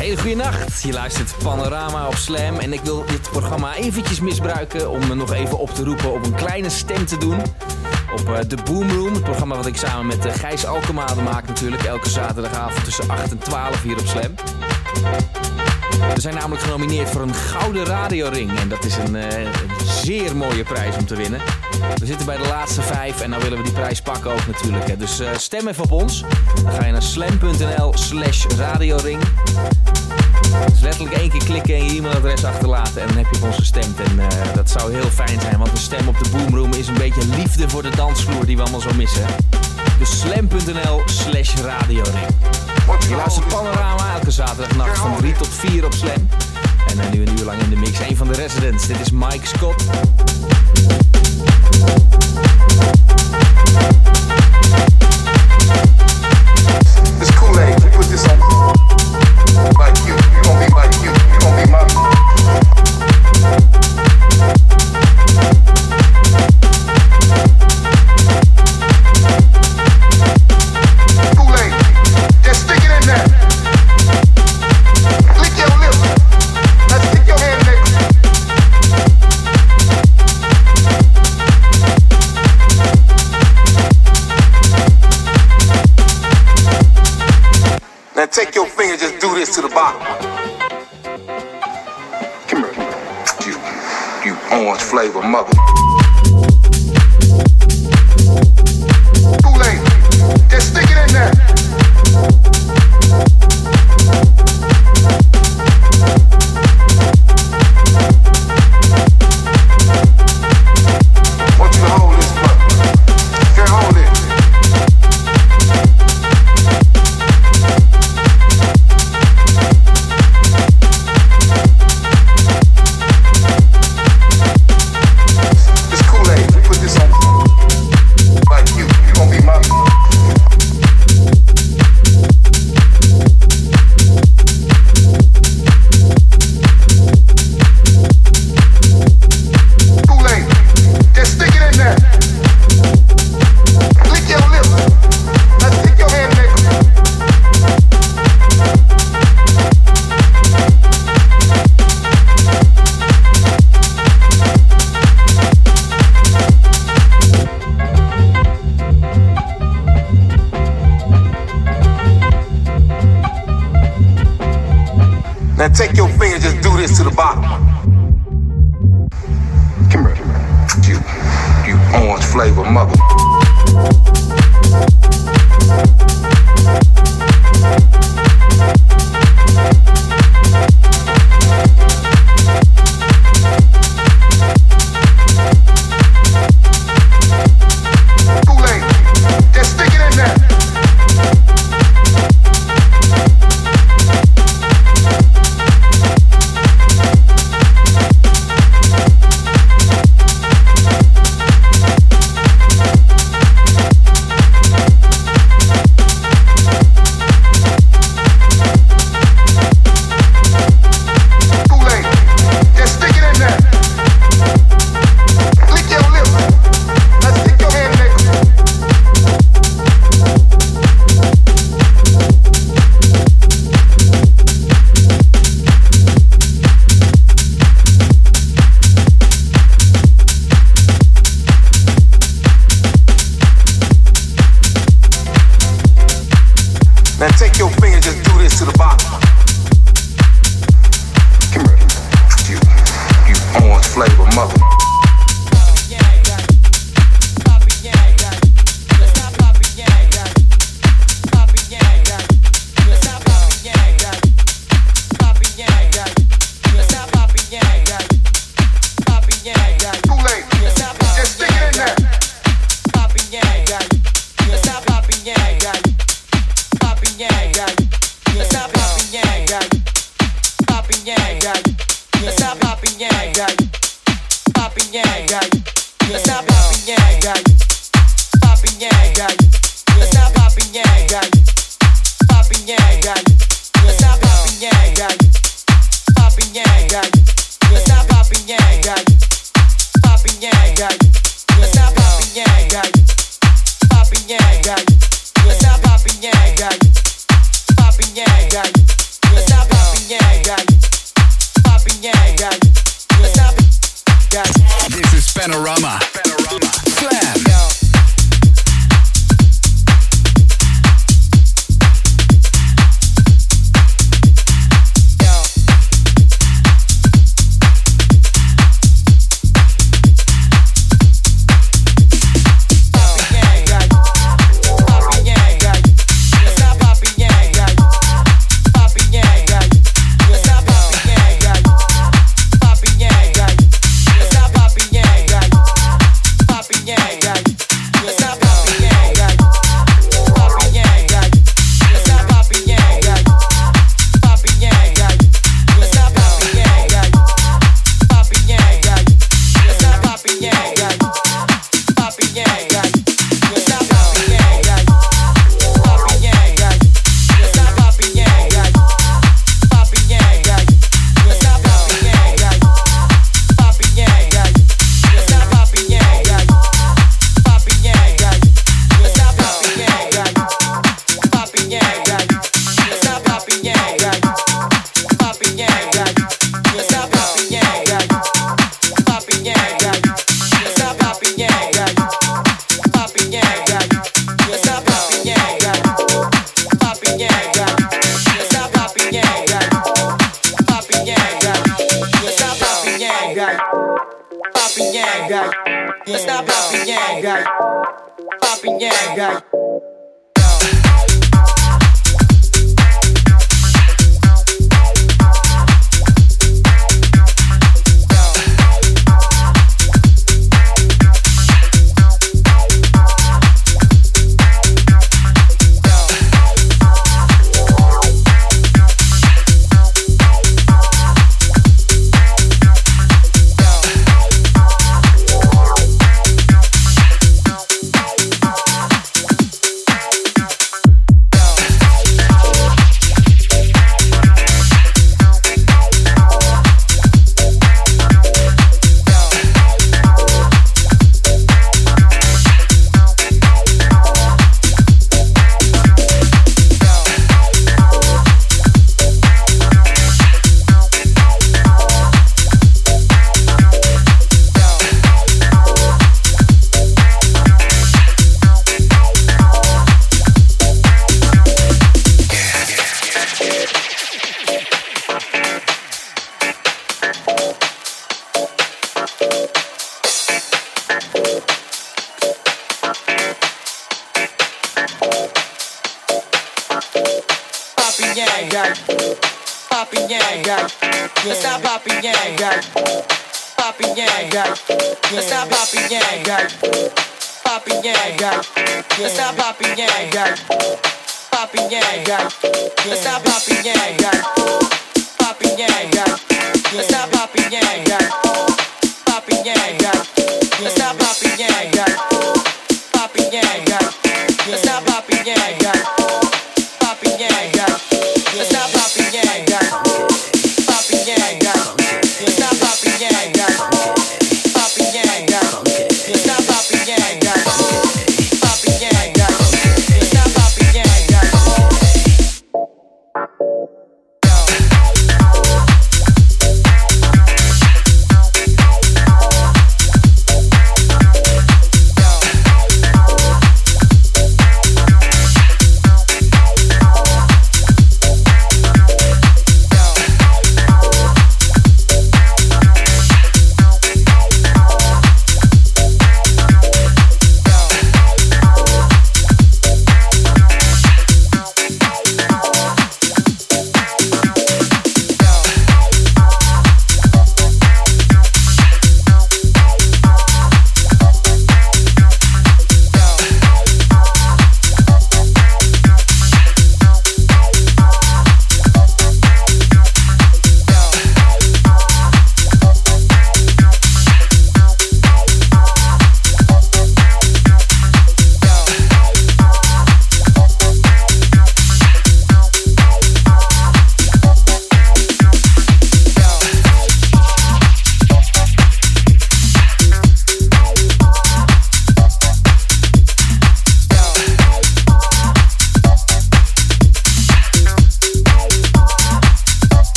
Hele goede nacht. Je luistert Panorama op Slam en ik wil dit programma eventjes misbruiken om me nog even op te roepen om een kleine stem te doen op uh, The Boom Room. Het programma wat ik samen met uh, Gijs Alkemade maak natuurlijk elke zaterdagavond tussen 8 en 12 hier op Slam. We zijn namelijk genomineerd voor een gouden radioring en dat is een, een zeer mooie prijs om te winnen. We zitten bij de laatste vijf en nou willen we die prijs pakken ook natuurlijk. Dus stem even op ons. Dan ga je naar slam.nl slash radioring. Dus letterlijk één keer klikken en je e-mailadres achterlaten en dan heb je op ons gestemd. En uh, dat zou heel fijn zijn, want een stem op de boomroom is een beetje liefde voor de dansvloer die we allemaal zo missen. Dus slam.nl slash radioring. Je luistert Panorama elke zaterdagnacht van 3 tot 4 op Slam. En uh, nu een uur lang in de mix. Een van de residents, dit is Mike Scott. It's Kool-Aid. We put this on like you. Now take your finger, just do this to the bottom. Come here. You, you orange flavor mother. Kool-Aid. Just stick it in there.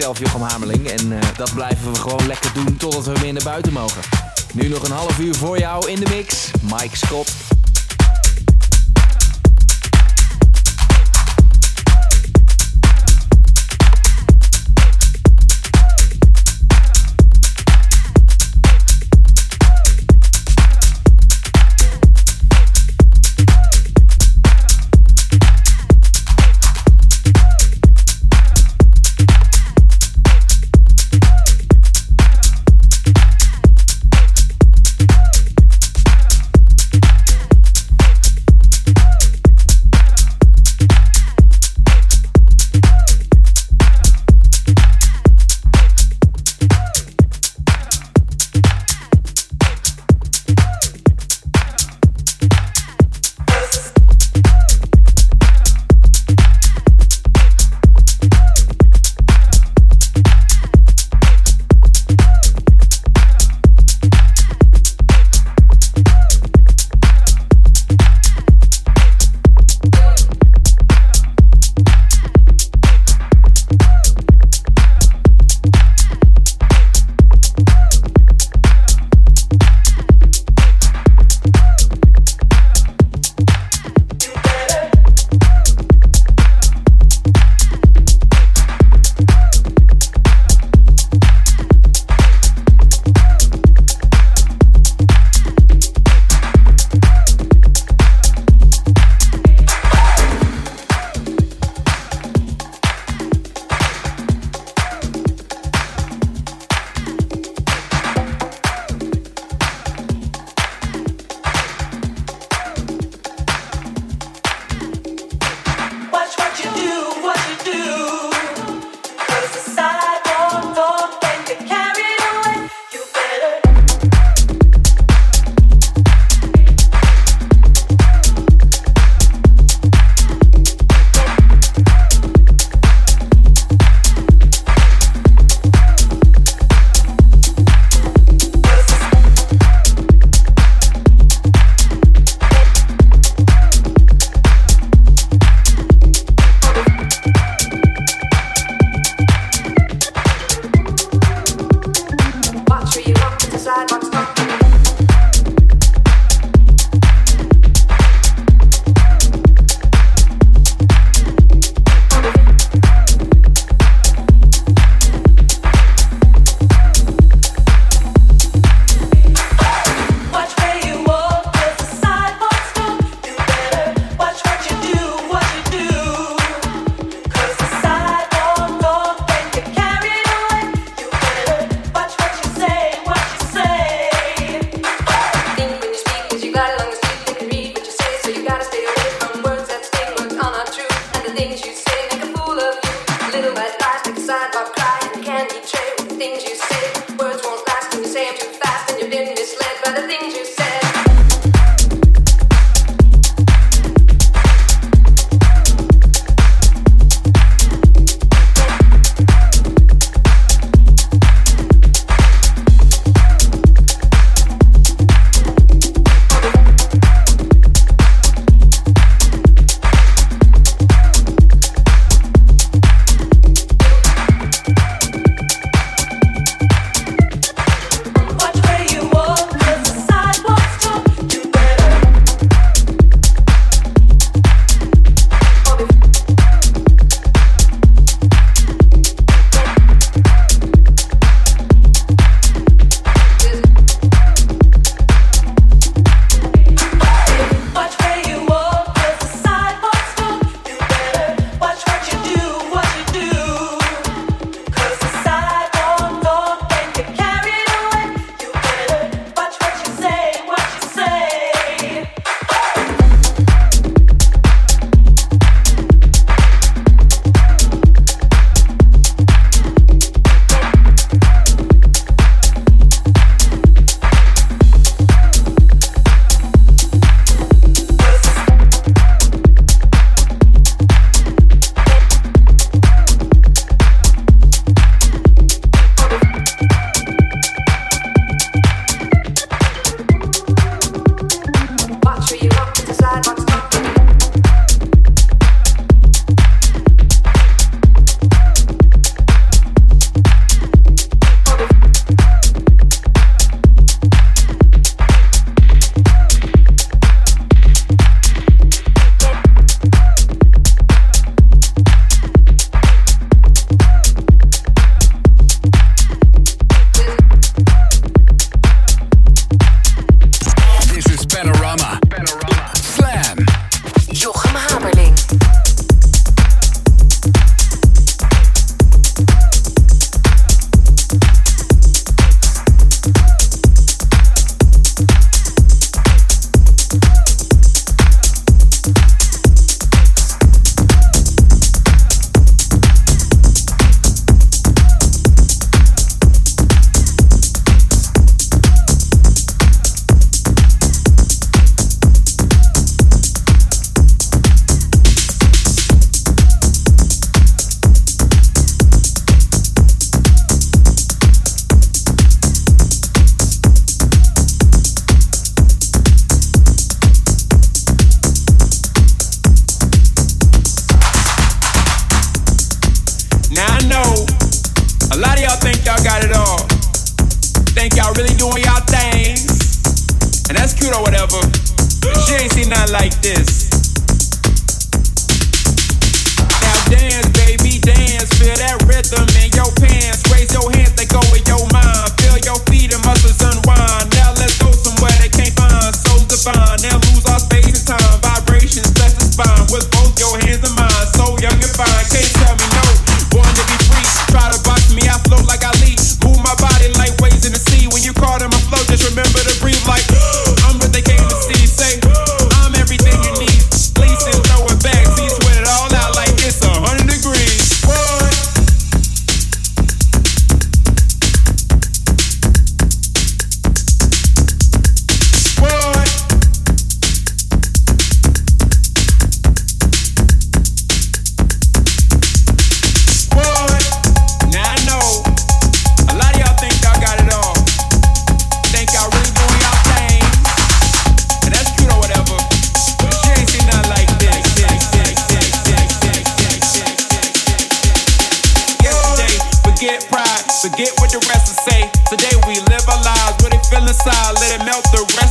ikzelf, Jochem Hameling. En eh, dat blijven we gewoon lekker doen totdat we weer naar buiten mogen. Nu nog een half uur voor jou in de mix. Mike Scott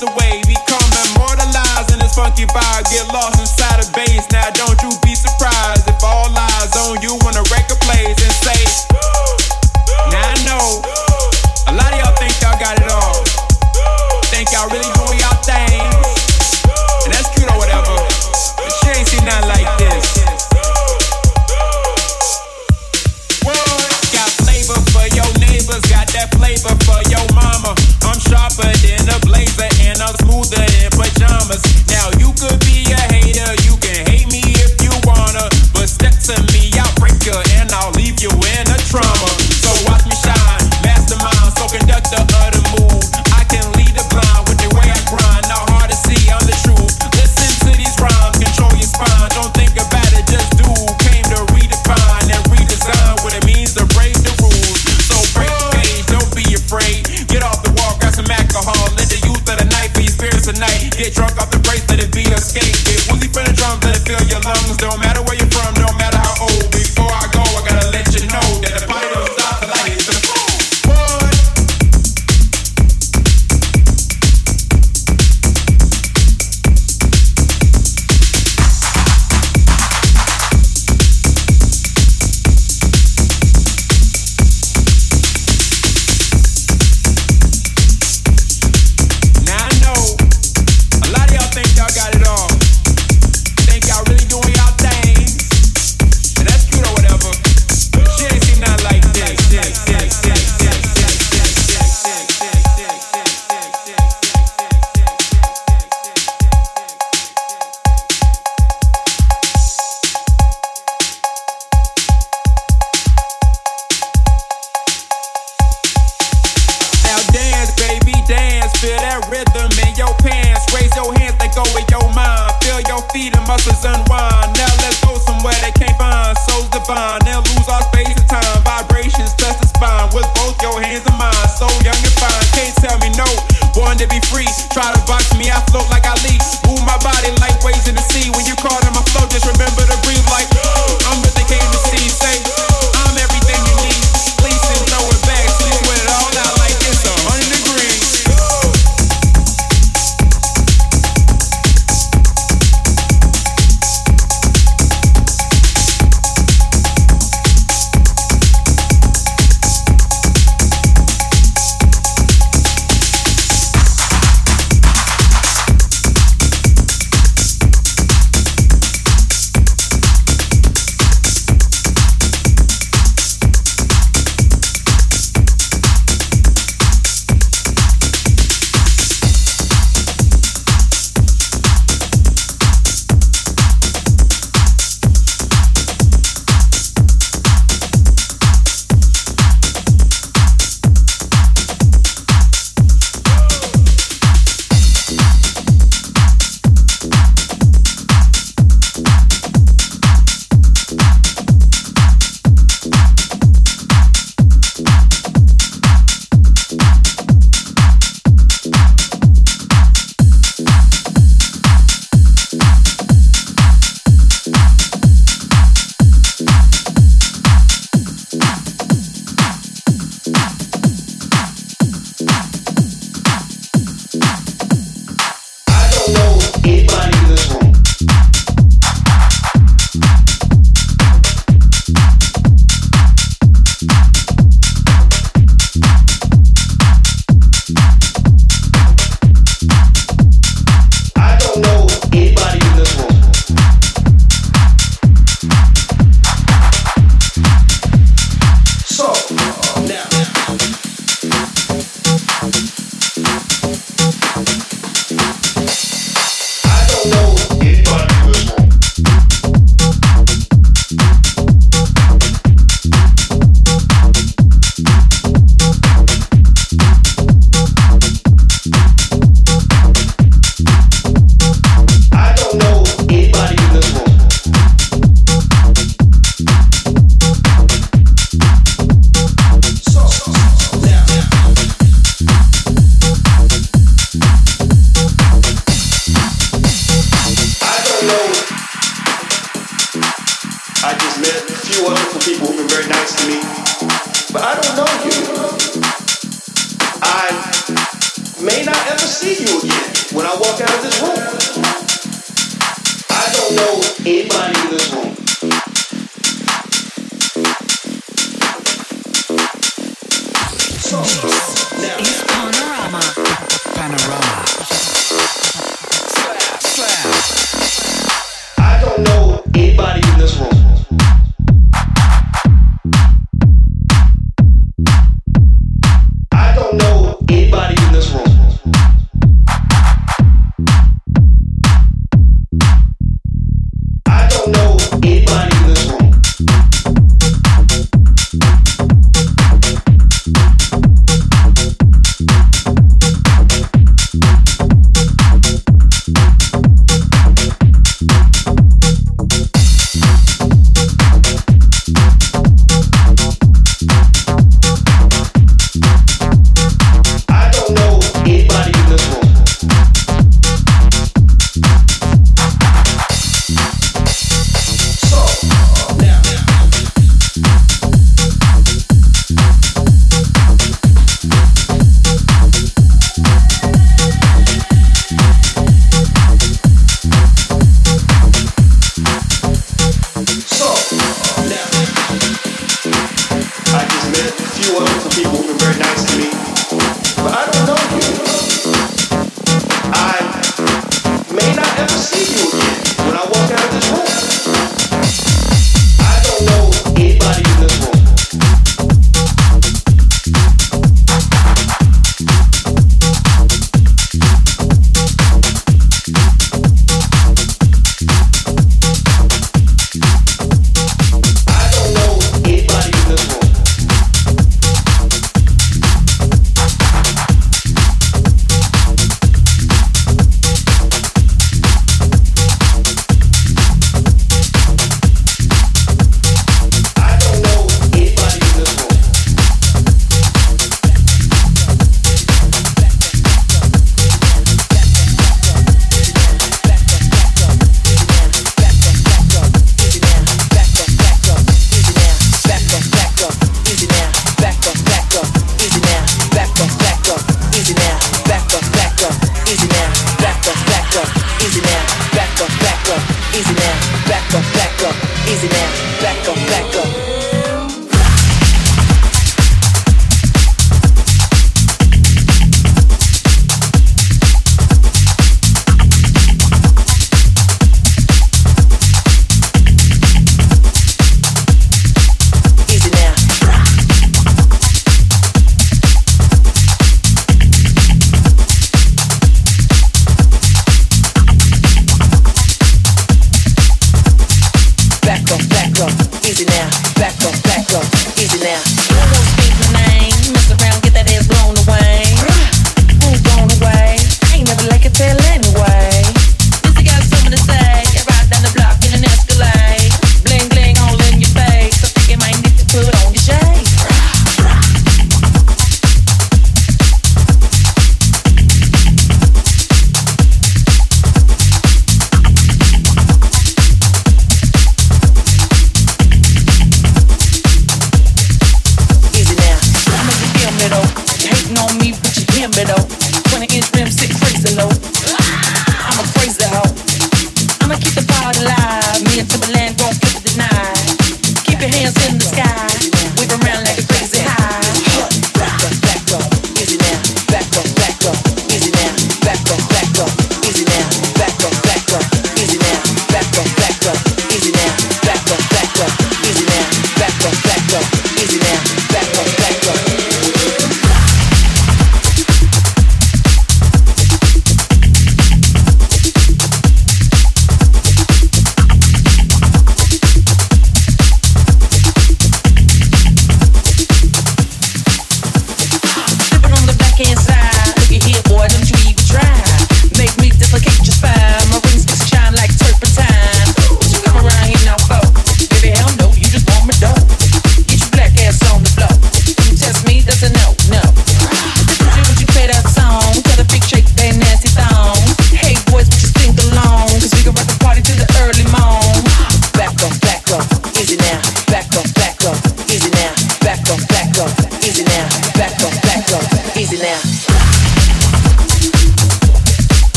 the way. Become immortalized in this funky vibe. Get lost. Feel that rhythm in your pants. Raise your hands, they go with your mind. Feel your feet and muscles unwind. Now let's go somewhere they can't find. Souls divine. Now lose all space and time. Vibrations touch the spine with both your hands and mine. So young and fine. Can't tell me no. Born to be free. Try to box me, I float like I leap. Move my body like waves in the sea. When you caught in my flow, just remember to breathe like I'm what they came to see. Say.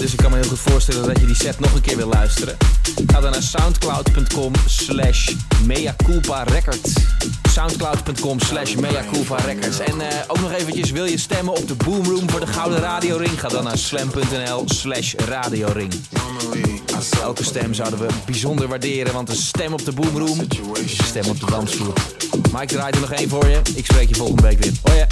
dus ik kan me heel goed voorstellen dat je die set nog een keer wil luisteren. Ga dan naar soundcloud.com slash records. Soundcloud.com slash records. En eh, ook nog eventjes, wil je stemmen op de Boomroom voor de Gouden Radioring? Ga dan naar slam.nl slash radioring. Elke stem zouden we bijzonder waarderen, want een stem op de Boomroom is een stem op de dansvloer. Mike draait er nog één voor je. Ik spreek je volgende week weer. Hoi.